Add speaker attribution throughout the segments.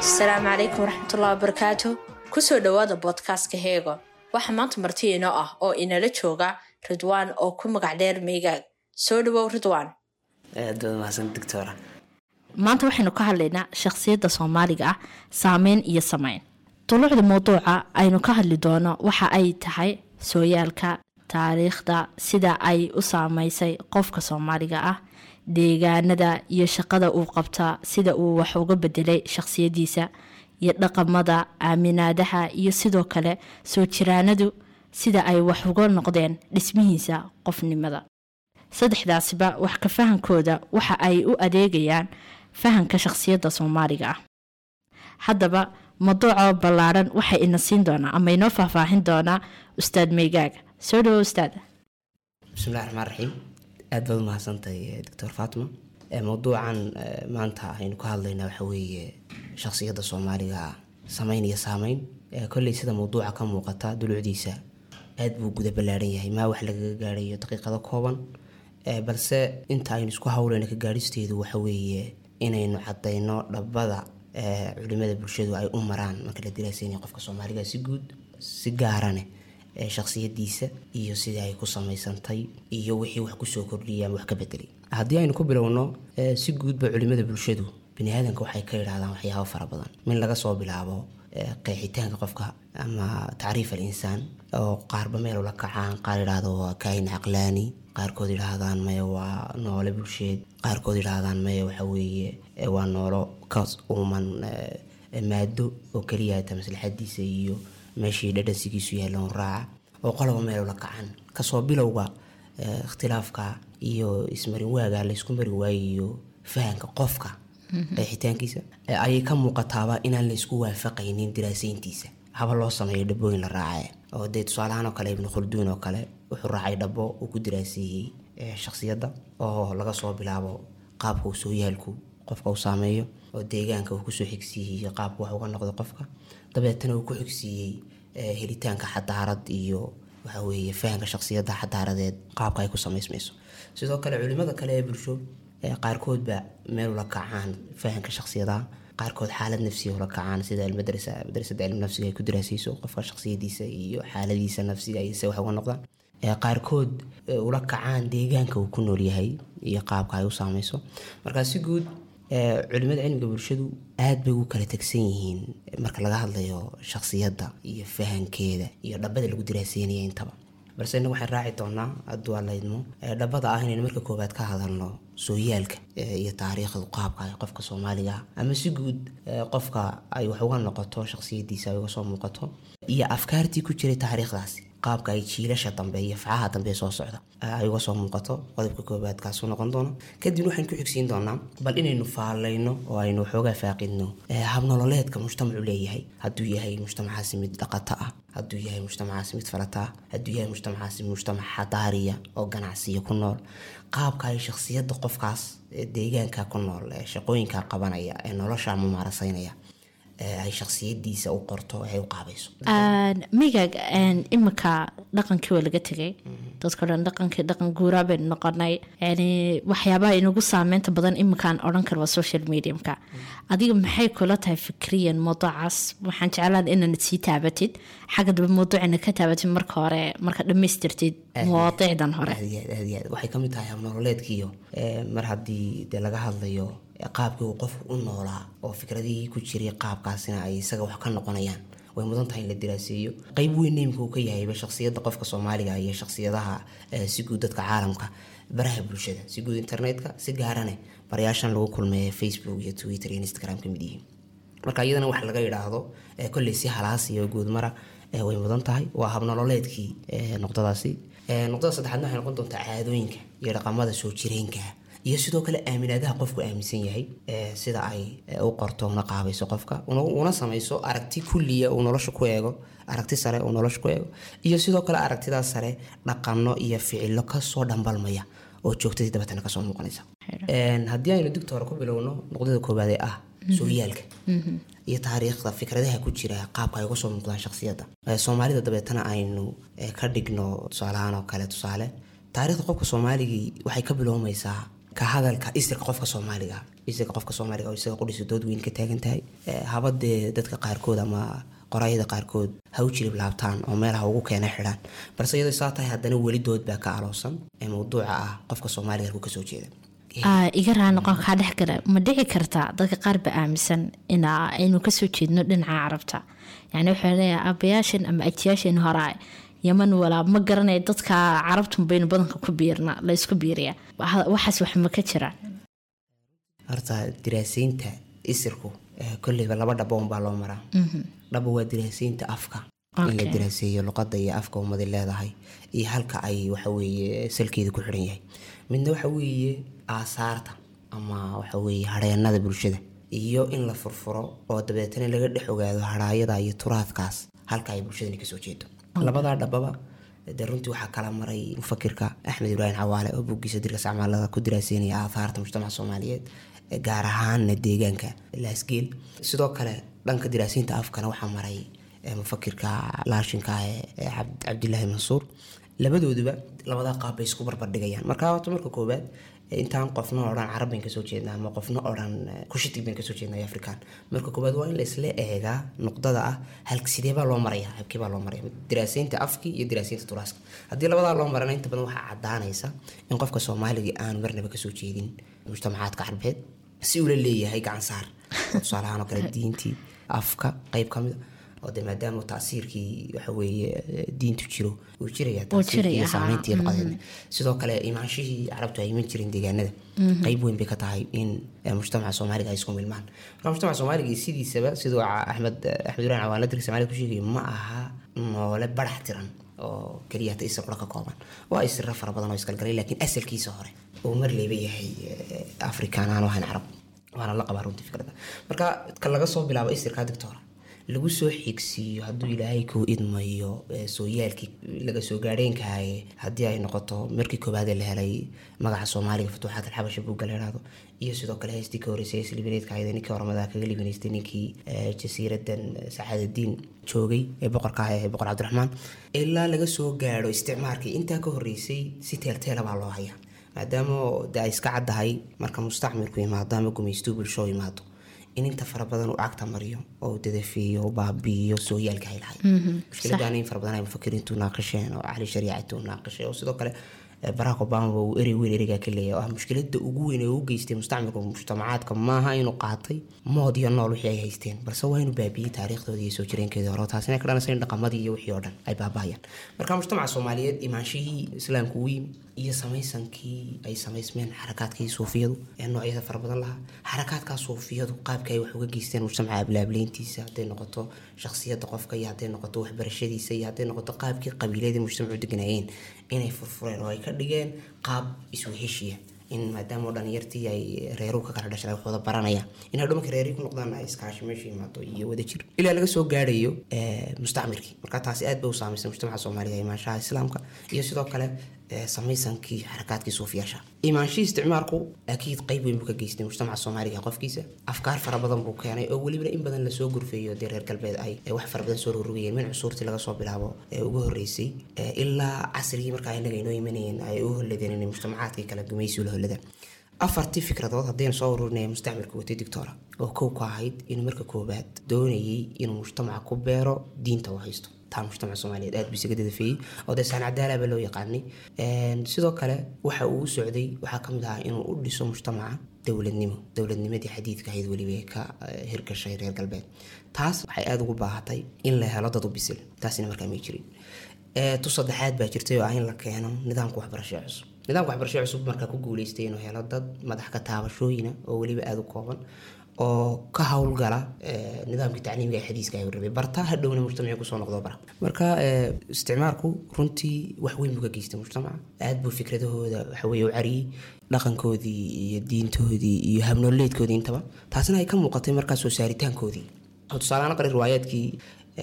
Speaker 1: asalaamu calaykum waraxmatullahi wabarakaatu ku soo dhowaada boodkastka heego waxaa maanta marti inoo ah oo inala jooga ridwaan oo ku magac dheer meegaag soo dhawow
Speaker 2: doctora
Speaker 1: maanta waxaynu ka hadlaynaa shakhsiyadda soomaaliga ah saameyn iyo sameyn duluucda mawduuca aynu ka hadli doono waxa ay tahay sooyaalka taariikhda sida ay u saameysay qofka soomaaliga ah deegaanada iyo shaqada uu qabtaa sida uu wax uga bedelay shakhsiyadiisa iyo dhaqamada aaminaadaha iyo sidoo kale soo jiraanadu sida ay wax uga noqdeen dhismihiisa qofnimada saddexdaasiba wax ka fahankooda waxa ay u adeegayaan fahanka shakhsiyadda soomaaliga ah. Haddaba mawduuca ballaadhan waxay ina siin doonaa ama inoo faahfaahin doonaa ustaad meygaaga soo dhawo ustaad.
Speaker 2: Bismillahi raxmaan raxiim aad baad u mahadsantahay doctor fatima mawduucan maanta aynu ka hadlaynaa waxa weeye shakhsiyadda soomaaliga sameyn iyo saameyn kolley sida mawduuca ka muuqata dulucdiisa aad buu guda ballaaran yahay. Maa wax lagaga gaarayo daqiiqado kooban balse inta aynu isku hawleyno ka gaadhisteedu waxa weeye inaynu cadayno dhabada culimada bulshadu ay u maraan marka la diraaseynayo qofka soomaaliga si guud si gaarane shakhsiyadiisa iyo sidii ay ku samaysantay iyo wixii wax ku soo kordhiyay ama wax ka bedelay. Haddii aynu ku bilowno si guudba culimada bulshadu baniaadanka waxay ka yidhaahdaan waxyaabo fara badan. Min laga soo bilaabo qeexitaanka qofka ama tacriif al insaan oo qaarba meel ula kacaan qaar yidhaahdo waa kaahin caqlaani qaarkood yidhaahdaan maya waa noole bulsheed qaarkood yidhaahdaan maya waxa weeye waa noolo ka uuman maado oo keliya ta maslaxadiisa iyo meeshii dhadhansigiisu yaalloon raaca oo qoloba meel ula kacan ka soo bilowga ikhtilaafka iyo ismarin waaga laysku mari waayiyo fahanka qofka qeexitaankiisa ayay ka muuqataaba inaan laysku waafaqaynin diraaseyntiisa haba loo sameeyo dhabooyin la raaca oo dee tusaalahaan oo kale ibnu khulduun oo kale wuxuu raacay dhabo uu ku diraaseeyey shakhsiyadda oo laga soo bilaabo qaabka uu sooyaalku qofka uu saameeyo oo deegaanka uu ku soo xigsiiyey qaabka wax uga noqdo qofka. Dabeetana uu ku xigsiiyey helitaanka xadaarad iyo waxaweeye fahanka shakhsiyadda xadaaradeed qaabka ay ku samaysmayso sidoo kale culimada kale ee bulsho qaarkoodba meel ula kacaan fahanka shakhsiyadaha qaarkood xaalad nafsiya ula kacaan sida almadrasa madrasada cilmi nafsiga ay ku daraasayso qofka shakhsiyadiisa iyo xaaladiisa nafsiga ay se wax uga noqdaan. Qaarkood ula kacaan deegaanka uu ku nool yahay iyo qaabka ay u saameyso. Markaa si guud culimada cilmiga bulshadu aad bay ugu kala tegsan yihiin marka laga hadlayo shakhsiyadda iyo fahankeeda iyo dhabada lagu diraaseynaya intaba balse innagu waxaan raaci doonaa hadduu alaydmo dhabada ah inaynu marka koowaad ka hadalno sooyaalka iyo taariikhdu qaabka qofka soomaaliga ama si guud qofka ay wax uga noqoto shakhsiyadiisa ay uga soo muuqato iyo afkaartii ku jiray taariikhdaasi qaabka ay jiilasha dambe iyo facaha dambe soo socda. Ay uga soo muuqato qodobka koobaad kaasuu noqon doono. Kadibna waxaan ku xigsiin doonaa bal inaynu faalayno oo aynu waxoogaa faaqidno habnololeedka mujtamacu leeyahay. Hadduu yahay mujtamacaasi mid dhaqata ah hadduu yahay mujtamacaasi mid falata ah hadduu yahay mujtamacaasi mujtamac xadaariya oo ganacsiya ku nool. Qaabka ay shakhsiyadda qofkaas deegaanka ku nool ee shaqooyinka qabanaya ee nolosha mumaaraseynaya ay shaksiyadiisa u qorto ay u qaabayso.
Speaker 1: Migaag iminka dhaqankii waa laga tegay dadko dhan dhaqankii dhaqan guuraa baynu noqonay. Yani waxyaabaha inagu saameynta badan iminkaan odhan kara waa social mediumka. Adiga maxay kula tahay fikriyan mawduucaas? Waxaan jeclaan inaad sii taabatid. Xagga dambe mawduucina ka taabatid marka hore marka dhammaystirtid mawaadiicdan hore.
Speaker 2: waxay ka mid tahay habnololeedkiiyo. Mar haddii dee laga hadlayo qaabkii uu qofku u noolaa oo fikradihii ku jiray qaabkaasina ay isaga wax ka noqonayaan. Way mudan tahay in la diraaseeyo qeyb weyn imika uu ka yahayba shaksiyadda qofka soomaaliga iyo shaksiyadaha si guud dadka caalamka. Baraha bulshada si guud internetka si gaarane barayaashan lagu kulmeeya facebook iyo twitter iyo instagram ka mid yihiin. Marka iyadana wax laga yidhaahdo kolley si halaas iyo guudmara way mudan tahay. Waa habnololeedkii noqdadaasi noqdada saddexaadna waxay noqon doontaa caadooyinka iyo dhaqamada soo jireenka iyo sidoo kale aaminaadaha qofku aaminsan yahay sida ay u qorto una qaabayso qofka una samayso aragti kulliya uu nolosha ku eego aragti sare uu nolosha ku eego. Iyo sidoo kale aragtidaas sare dhaqano iyo ficilo ka soo dhambalmaya oo joogtadii dabeetana ka soo muuqanaysa. Haddii aynu digta hore ku bilowno nuqdada koowaad ee ah sooyaalka iyo taariikhda fikradaha ku jira qaabka ay uga soo muuqdaan shaksiyadda soomaalida dabeetana aynu ka dhigno tusaalahaan oo kale tusaale taarikhda qofka soomaaligii waxay ka bilowmaysaa ka hadalka isirka qofka soomaaliga isirka qofka soomaaliga oo isaga qudhisa dood weyn ka taagan tahay habadee dadka qaarkood ama qorayada qaarkood ha u laabtaan oo meelaha ugu keena xidhaan balse iyadoo saa tahay haddana weli baa ka aloosan ee mawduuca ah qofka soomaaliga halku ka soo jeeda.
Speaker 1: Iga raa noqon kaa dhex ma dhici kartaa dadka qaar ba aaminsan in aynu ka soo jeedno dhinaca carabta. Yani waxaa leeyahay aabayaashan ama ajiyaashan hore yaman walaa ma garanaya dadka carabtun baynu badanka ku biirna la isku biiriya. Waxaas wax ma ka jiraan
Speaker 2: horta diraaseynta isirku kolleyba laba dhabo unbaa loo maraa. Dhabo waa diraaseynta afka. In la diraaseeyo luqada iyo afka ummadi leedahay iyo halka ay waxaweye salkeeda ku xiran yahay. Midna waxa weeye aasaarta ama waxaweye hareenada bulshada iyo in la furfuro oo dabeetana laga dhex ogaado haraayada iyo turaadkaas halka ay bulshadani ka soo jeedo labadaa dhababa dee runtii waxaa kala maray mufakirka axmed ibraahim cawaale oo buuggiisa dirka sacmaalada ku diraaseynaya aahaarta mujtamaca soomaaliyeed gaar ahaana deegaanka laasgeel. Sidoo kale dhanka diraaseynta afkana waxaa maray mufakirka laashinka ee cabdilaahi mansuur. Labadooduba labadaa qaab bay isku barbardhigayaan marka horta marka koowaad intaan qofna odhan carab bayn ka soo jeedna ama qofna odhan kushitig bayn ka soo jeedna afrikaan. Marka koowaad waa in la isla eegaa nuqdada ah halk sideebaa loo maraya habkeebaa loo maraya diraaseynta afki iyo diraaseynta turaaska haddii labadaa loo marana inta badan waxaa cadaanaysa in qofka soomaaligii aan marnaba ka soo jeedin mujtamacaadka carbeed si ula leeyahay gacan saar. Tusaalahaan oo kale diintii afka qeyb ka mida oo de maadaama taasiirkii waxaweye diintu jiro uu jiraya saameyntii luqadeed sidoo kale imaanshihii carabtu ay iman jireen deegaanada. Qeyb weyn bay ka tahay in mujtamaca soomaaliga ay isku milmaan. Marka mujtamaca soomaaliga sidiisaba siduu axmed axmed ibrahim soomaaliga ku sheegaya ma aha noole barax tiran oo keliya qura ka kooban. Waa isira fara badan oo isgalgalay laakiin asalkiisa hore uu mar leeba yahay afrikaan aan ahayn carab waana la qabaa runtii fikradda marka ka laga soo bilaabo isirka dictora lagu soo xigsiiyo hadduu ilaahay kuu idmayo sooyaalkii laga soo gaadheenkahaye haddii ay noqoto markii koowaadee la helay magaca soomaaliga futuuxaad alxabasha buugga la ihahdo iyo sidoo kale heystii ka horreysay hees libaneedka ahayd ninkii oromada kaga libanaystay ninkii jasiiradan sacaadadiin joogay ee boqorka ah ee boqor cabdiraxmaan. Ilaa laga soo gaadho isticmaalkii intaa ka horreysay si teelteela baa loo hayaa maadaama de ay iska caddahay marka mustacmirku yimaado ama gumaystuu bulsho yimaado in inta fara badan uu cagta mariyo oo dadafeeyo baabiiyo sooyaalka hay lahay. Mushkiladaan in fara badan ay mufakiriintu naaqasheen oo cali shariicatu naaqashay oo sidoo kale barack obama uu erey weyn ereygaa ka leeyahay. Oo ah mushkilada ugu weyn ee u geystay mustacmirka mujtamacaadka maaha inuu qaatay mood iyo nool wixii ay haysteen. Balse waa inuu baabiyey taariikhdoodii iyo soo jireenkeedii hore. Taasina ka dhanaysa in dhaqamadii iyo wixii oo dhan ay baabahayaan marka mujtamaca soomaaliyeed imaanshihii islaamku yimi iyo samaysankii ay samaysmeen xarakaadkii suufiyadu ee noocyada fara badan lahaa. Xarakaadkaa suufiyadu qaabka ay wax uga geysteen mujtamaca ablaableyntiisa hadday noqoto shakhsiyadda qofka iyo hadday noqoto waxbarashadiisa iyo hadday noqoto qaabkii qabiiladii mujtamacu deganayeen inay furfureen oo ay ka dhigeen qaab isweheshiya in maadaama dhalinyartii ay reeruhu ka kala dhashay wax wada baranayaan in hadhow marka reerihii ku noqdaan ay iskaashi meesha yimaado iyo wadajir ilaa laga soo gaadhayo mustacmirkii. Marka taasi aad bay u saamaysay mujtamaca soomaaliga imaanshaha islaamka. Iyo sidoo kale samaysankii xarakaadkii suufiyaasha. Imaanshihii isticmaalku akiid qeyb weyn buu ka geystay mujtamaca soomaaliga qofkiisa. Afkaar fara badan buu keenay oo welibana in badan la soo gurfeeyo dee reer galbeed ay wax fara badan soo rorogayeen min cusuurtii laga soo bilaabo ee ugu horreysay ilaa casrigii markaa inaga inoo imanayeen ay u holladeen inay mujtamacaadkii kala gumaysi la holladaan afartii fikradood haddaynu soo ururinaya mustacmirka watay dictora oo kow ka ahayd inuu marka koowaad doonayay inuu mujtamaca ku beero diinta u haysto mujtamaca soomaaliyeed aad buu isaga dadafeeyey oo dee saan cadaalaaba loo yaqaanay. Sidoo kale waxa uu u socday waxaa ka mid ahaa inuu u dhiso mujtamaca dowladnimo dowladnimadii xadiidka ahayd weliba ka hirgashay reer galbeed. Taas waxay aada ugu baahatay in la helo dad u bisil taasina markaa may jirin. Tu saddexaad baa jirtay oo ah in la keeno nidaamka waxbarasho cusub. Nidaamka waxbarasho cusub markaa ku guuleystay inuu helo dad madax ka taabashooyina oo weliba aada u kooban oo ka howlgala nidaamkii tacliimiga ee xadiiska ay rabay. Barta hadhowna mujtamaci ku soo noqdo bara. Marka isticmaalku runtii wax weyn buu ka geystay mujtamaca aad buu fikradahooda waxaweye u cariyey dhaqankoodii iyo diintoodii iyo habnooleedkoodii intaba. Taasina ay ka muuqatay markaa soo saaritaankoodii. Tusaalahaan qari riwaayaadkii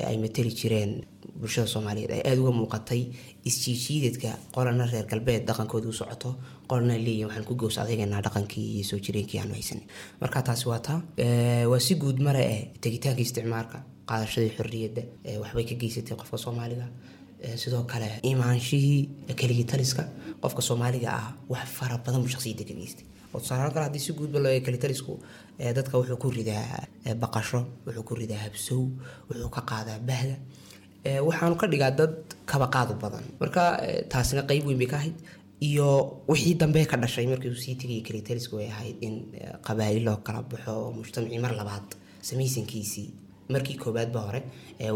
Speaker 2: ay mateli jireen bulshada soomaaliyeed ay aada uga muuqatay isjiijiidadka qolana reer galbeed dhaqankooda u socoto qolana leeyihiin waxaan ku gows adeeganaa dhaqankii iyo soo jireenkii aanu haysanin marka taasi waa taa waa si guud mare eh tegitaanka isticmaalka qaadashadii xorriyadda waxbay ka geysatay qofka soomaaliga sidoo kale imaanshihii keligii taliska qofka soomaaliga ah wax fara badan buu shakhsiyadda ka geystay oo tusaale kale haddii si guudba loo ee, dadka wuxuu ku ridaa baqasho wuxuu ku ridaa habsow wuxuu ka qaadaa bahda. Waxaanu ka dhigaa dad kaba qaadu badan. Marka taasina qeyb weyn bay ka ahayd. Iyo wixii dambe ka dhashay markii uu sii tegayay kelitalisku ay ahayd in qabaa'il loo kala baxo mujtamacii mar labaad samaysankiisii markii koobaad ba hore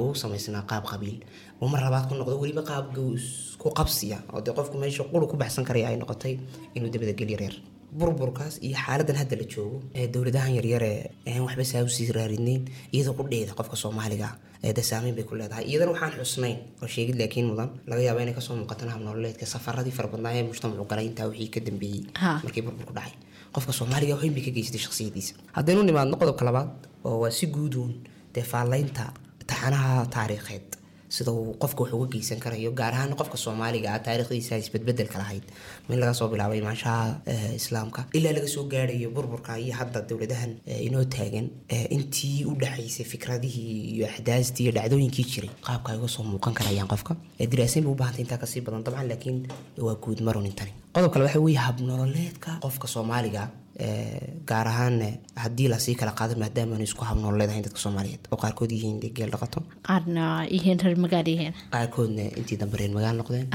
Speaker 2: uu samaysnaa qaab qabiil. Uu mar labaad ku noqdo weliba qaab gows ku qabsiya oo dee qofku meesha qulu ku baxsan karaya ay noqotay inuu dabada geliyo reer burburkaas iyo xaaladan hadda la joogo ee dowladahan yaryar ee aan waxba saa u sii raaridnayn iyadoo ku dheeda qofka soomaaliga ee de saameyn bay ku leedahay. Iyadana waxaan xusnayn oo sheegid laakiin mudan laga yaaba inay ka soo muuqataan habnololeedka safaradii fara badnaa ee mujtamacu galay intaa wixii ka dambeeyey markii burburku dhacay. Qofka soomaaliga waxweyn bay ka geysatay shakhsiyadiisa haddaynu nimaadno qodobka labaad oo waa si guuduun dee faallaynta taxanaha taariikheed sida uu qofka wax uga geysan karayo gaar ahaan qofka soomaaliga ah taariikhdiisa isbedbedelka lahayd. Min laga soo bilaabay imaanshaha eh, islaamka. Ilaa laga soo gaarayo burburka iyo hadda dowladahan eh, inoo taagan eh, intii u dhaxaysay fikradihii iyo axdaastii iyo dhacdooyinkii jiray. Qaabka ay uga soo muuqan karayaan qofka. Diraasayn bay u baahantay intaa ka sii badan. Dabcan laakiin waa guud intani. Qodob kale waxa weeye habnololeedka qofka soomaaliga eh, gaar ahaan eh, haddii la sii kala qaado maadaama isku habnololeedahayn dadka soomaaliyeed oo qaarkood yihiin geel dhaqato.
Speaker 1: Qaarna yihiin reer magaal yihiin.
Speaker 2: Qaarkoodna intii dambe reer magaal noqdeen.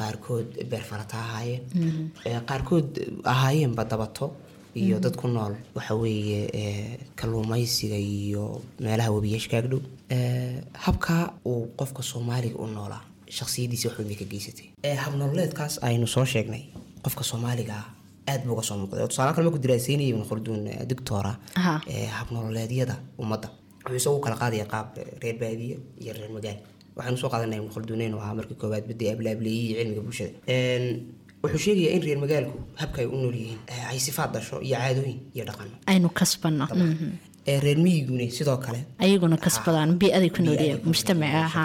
Speaker 2: Qaarkood beer farata ahaayeen Eh, qaarkood ahaayeenba dabato. Iyo dad ku nool waxa weeye eh, kalluumaysiga iyo meelaha webiyaasha kaag dhow. Eh, habka uu qofka soomaaliga u noolaa shakhsiyadiisa wax weyn bay ka geysatay habnololeedkaas aynu soo sheegnay. Qofka soomaaliga ah aad buu uga soo muuqday. Oo tusaale kale markuu diraaseynayay ibn khulduun eh, doctora ee habnololeedyada ummadda. Wuxuu isagu kala qaadaya qaab reer baadiye iyo reer magaal. Waxaanu soo qaadanaya ibn khulduuneyn oo ahaa markii koowaad badii ablaableeyey cilmiga bulshada. Wuxuu sheegayaa in reer magaalku habka ay u nool yihiin ay sifaad dhasho iyo caadooyin iyo dhaqano
Speaker 1: aynu kasbanno Mhm.
Speaker 2: ee reer miyiguna sidoo kale
Speaker 1: ayaguna kasbadaan biaday ku nooliyeen mujtamaca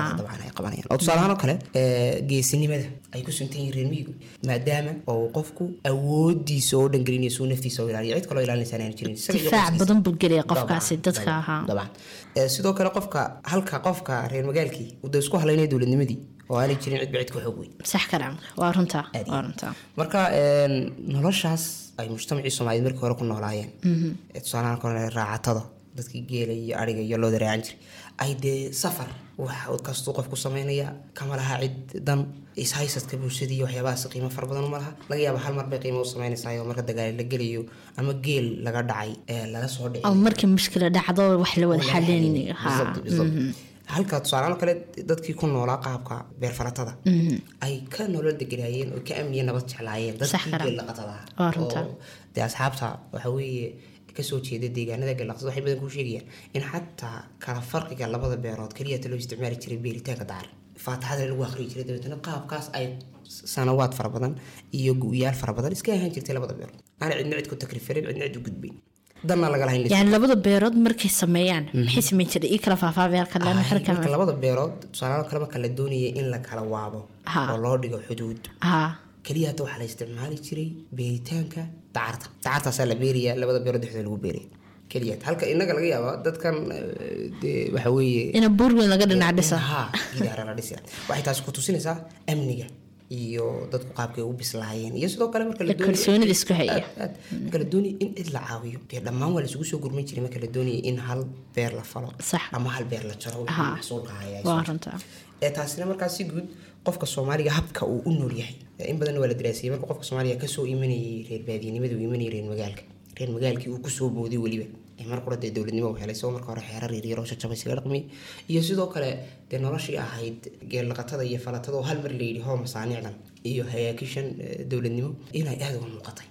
Speaker 2: oo tusaale ahaan oo kale ee, geesinimada ay ku suntan yihiin reer miyigu maadaama oo qofku awoodiisa oo dhan gelinayso uu naftiisa oo ilaaliyo. Cid kaloo ilaalinaysa aan jirin.
Speaker 1: Difaac badan buu gelaya qofkaasi dadka ahaa.
Speaker 2: dabcan. Ee, sidoo kale qofka halka qofka reer magaalkii uu da isku halaynaya dowladnimadii oo aanay jirin cidba cid ka xoog weyn.
Speaker 1: Sax kalaamka waa runta waa runta.
Speaker 2: Marka noloshaas ay mujtamacii soomaaliyeed markii hore ku noolaayeen. Ee tusaalahaan kale raacatada dadkii geela iyo ariga iyo looda raacan jiray ay dee safar wax kastuu sameynaya kama laha cid dan. Ishaysadka bulshadii iyo waxyaabahaas qiimo fara badan laha. Laga yaaba hal mar bay qiimo u sameynaysaa oo marka dagaal la gelayo ama geel laga dhacay ee laga soo dhici
Speaker 1: oo markii mushkila dhacdo wax la wada
Speaker 2: bisabt. halka tusaalahaan kale dadkii ku noolaa qaabka beer faratada ay ka nolol deganaayeen oo ka amniya nabad jeclaayeen dadkii
Speaker 1: Waa runta.
Speaker 2: dee asxaabta waxa weeye ka soo jeeda deegaanada geellaqatada waxay badan kuu sheegayaan in xataa kala farqiga labada beerood keliya ta loo isticmaali jiray beeritaanka dacar faataxada lagu akhriyi jiray dabeetana qaabkaas ay sanawaad fara badan iyo gu'yaal fara badan iska ahaan jirtay labada beerood. Aana cidna cid ku takrifarin cidna cid u gudbayn
Speaker 1: yani labada beerood markay sameeyaan maxay sameyn jiray? Ii kala faahfaahaya kalena
Speaker 2: Ay,
Speaker 1: xirka
Speaker 2: marka labada beerood tusaalaha kale marka la doonaya in la kala waabo oo loo dhigo xuduud keliya hata waxaa la isticmaali jiray beeritaanka dacarta dacartaasaa la beeraya labada beerood dhexdooda lagu beeraya keliya halka inaga laga yaaba dadkan eh, dee waxa weeye
Speaker 1: ina buur weyn laga dhinac dhisa
Speaker 2: ha gidaara la dhisa waxay taasi ku tusinaysaa amniga iyo dadku qaabkay u bislaayeen. Iyo sidoo kale marka la
Speaker 1: Iyo
Speaker 2: doonayo-
Speaker 1: kalsoonida isku haya.
Speaker 2: aad, aad. marka la doonaya in cid la caawiyo dee dhammaan waa laisugu soo gurman jiray marka la doonaya in hal beer la falo ama hal beer la jaro. Maxsuulka haya ee taasina markaas si guud qofka soomaaliga habka uu u nool yahay. In badan waa la daraasiyey marka qofka soomaaliga ka soo imanayay reer baadiyanimada uu imanayay reer magaalka. Reer magaalkii uu ku soo booday weliba. Mar qura dee dowladnimo uu helay isagoo marka hore xeerar yaryar oo shajabay isaga dhaqmiyay iyo sidoo kale dee noloshii ahayd geellaqatada iyo falatada oo hal mar layidhi hoo masaanicdan iyo hayaakishan eh, dowladnimo inay aada uga muuqatay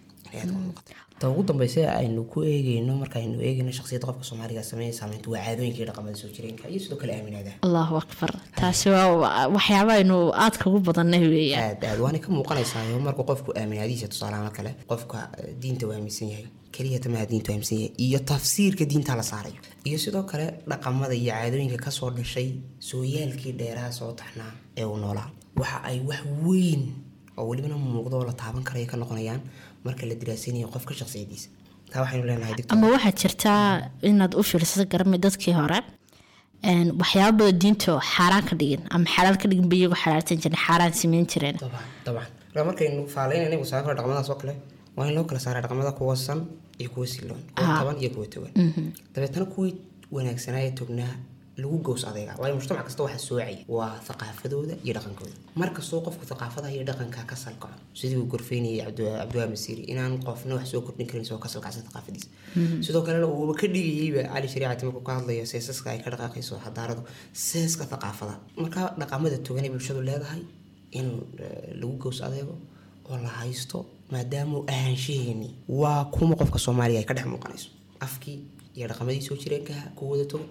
Speaker 2: ta ugu dambeysa aynu ku eegeyno markaaynu eegeyno shaksiyadda qofka soomaaliga sameeya saameynta waa caadooyinka iyo dhaqamada soo jireenka iyo sidoo kale aaminaadaha
Speaker 1: allahu akbar. Taasi waa waxyaaba aynu aadka ugu badanay weeyaan
Speaker 2: aad aad waana ka muuqanaysaa markuu qofku aaminaadihiisa tusaalahaan kale qofka diinta waa aaminsan yahay keliya tamaha diintu aaminsan yahay iyo tafsiirka diinta la saarayo iyo sidoo kale dhaqamada iyo caadooyinka ka soo dhashay sooyaalkii dheeraha soo taxnaa ee uu noolaa. Waxa ay wax weyn oo welibana muuqdo oo la taaban karaya ka noqonayaan marka la diraasanayo qofka shaksiyadiisa taa waxaynu leenahay
Speaker 1: ama waxaa jirtaa inaad u fiirsato garami dadkii hore waxyaaba badan diinto xaaraan ka dhigin ama xalaal ka dhigin ba iyagoo xalaalsan jiren xaaraan sameyn jireen.
Speaker 2: Dabcan dabcan. Marka markaynu faalaynayna musaafir dhaqamadaas oo kale waa in loo kala saaraa dhaqamada kuwa san iyo kuwa siloon kuwa taban iyo kuwa togan dabeetana kuwii wanaagsanaaye tognaa lagu gows adeega. Waayo mujtamac kasta waxaa soocaya waa thaqaafadooda iyo dhaqankooda. Markastoo qofku thaqaafadaha iyo dhaqanka ka salkaco sidii uu gorfeynayay cabdiwaa masiiri inaan qofna wax soo kordhin karin isagoo ka salkacsan thaqaafadiisa. Sidoo kalena uuba ka dhigayeyba cali shariicati markuu ka hadlayo seesaska ay ka dhaqaaqayso xadaaradu seeska thaqaafada. Marka dhaqamada togan ee bulshadu leedahay in lagu gows adeego oo la haysto maadaama ahaanshaheeni waa kuma qofka soomaaliya ay ka dhex muuqanayso. Afkii iyo dhaqamadii soo jireenkaha kuwada togan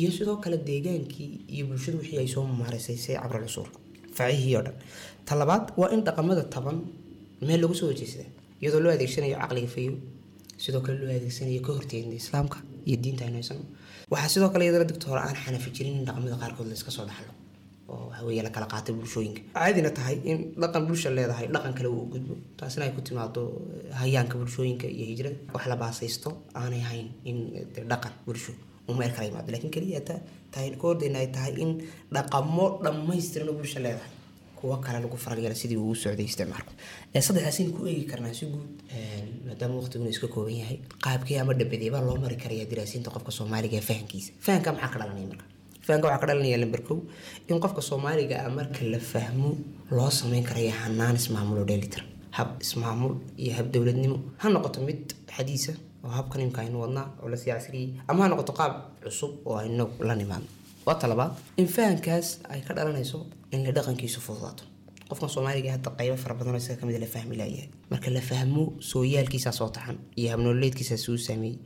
Speaker 2: iyo sidoo kale deegaankii iyo bulshadu wixii ay soo maaraysay see cabral cusuur facihii oo dhan. Ta labaad waa in dhaqamada taban meel lagu soo wajeysada iyadoo loo adeegsanayo caqliga fayo sidoo kale loo adeegsanayo ka horteedna islaamka iyo diinta aynu haysano waxaa sidoo kale iyadana digta aan xanafi jirin in dhaqamada qaarkood la soo dhaxlo oo waxaweye la kala qaatay bulshooyinka. Caadina tahay in dhaqan bulsha leedahay dhaqan kale uu gudbo taasina ay ku timaado hayaanka bulshooyinka iyo hijrada. Wax la baasaysto aanay hayn in dhaqan bulsho meel kala yimaado laakiin keliya tahay ka hordeyna ay tahay in dhaqamo dhammaystiran bulsha leedahay kuwo kale lagu faralyeela sidii uu socday isticmaalku saddexdaasaynu ku eegi karnaa si guud maadaama waqtiguna iska kooban yahay qaabkii ama dhabadeebaa loo mari karaya diraasiinta qofka soomaaliga ee fahankiisa fahanka maxaa ka dhalanaya marka fahanka waxaa ka dhalanaya lamber kow in qofka soomaaliga ah marka la fahmo loo sameyn karaya hanaan ismaamul oo dheelitiran hab ismaamul iyo hab dowladnimo ha noqoto mid xadiisa oo habkan imka aynu wadnaa oo la sii casriyey ama ha noqoto qaab cusub oo aynu la nimaadno waa talabaad in fahankaas ay ka dhalanayso in la dhaqankiisu fududaato qofkan soomaaliga hadda qaybo fara badan oo isaga ka mid la fahmi laayahay marka la fahmo sooyaalkiisaa soo taxan iyo habnololeedkiisaa suu saameeyey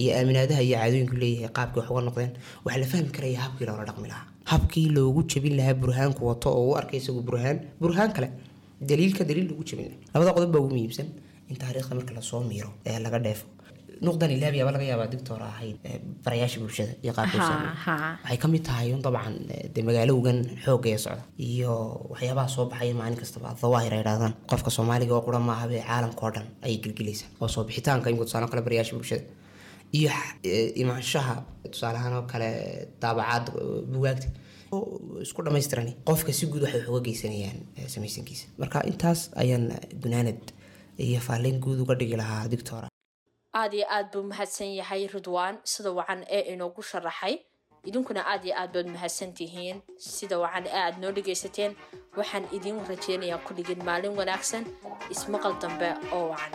Speaker 2: iyo aaminaadaha iyo caadooyinku leeyahay qaabkii wax noqdeen waxaa la fahmi karaya habkii loola dhaqmi lahaa habkii loogu jabin lahaa burhaanku wato oo u arkay isagu burhaan burhaan kale daliilka daliil lagu jabin lahaa labada qodob baa ugu muhiimsan in taariikhda marka la soo miiro ee laga dheefo nuqdan ilaabi aba laga yaabaa dictor ahayd barayaasha bulshada iyo qaabkuusa waxay ka mid tahay un dabcan de magaalowgan xoogga ee socda iyo waxyaabaha soo baxaya maalin kastaba dawaahir ay dhahdaan qofka soomaaliga oo qura maaha bee caalamka oo dhan ayay gelgelaysaa oo soo bixitaanka imika tusaale kale barayaasha bulshada iyo imaanshaha tusaaleahaan oo kale daabacaad bugaagta isku dhammaystirani qofka si guud waxay uga geysanayaan samaysankiisa marka intaas ayaan gunaanad iyo faalleyn guud uga dhigi lahaa dictora
Speaker 1: aada iyo aad buu mahadsan yahay ridwaan sida wacan ee inoogu sharaxay. Idinkuna aad iyo aad baad mahadsan tihiin sida wacan ee aad noo dhegaysateen. Waxaan idiin rajeynayaa ku dhigin maalin wanaagsan ismaqal dambe oo wacan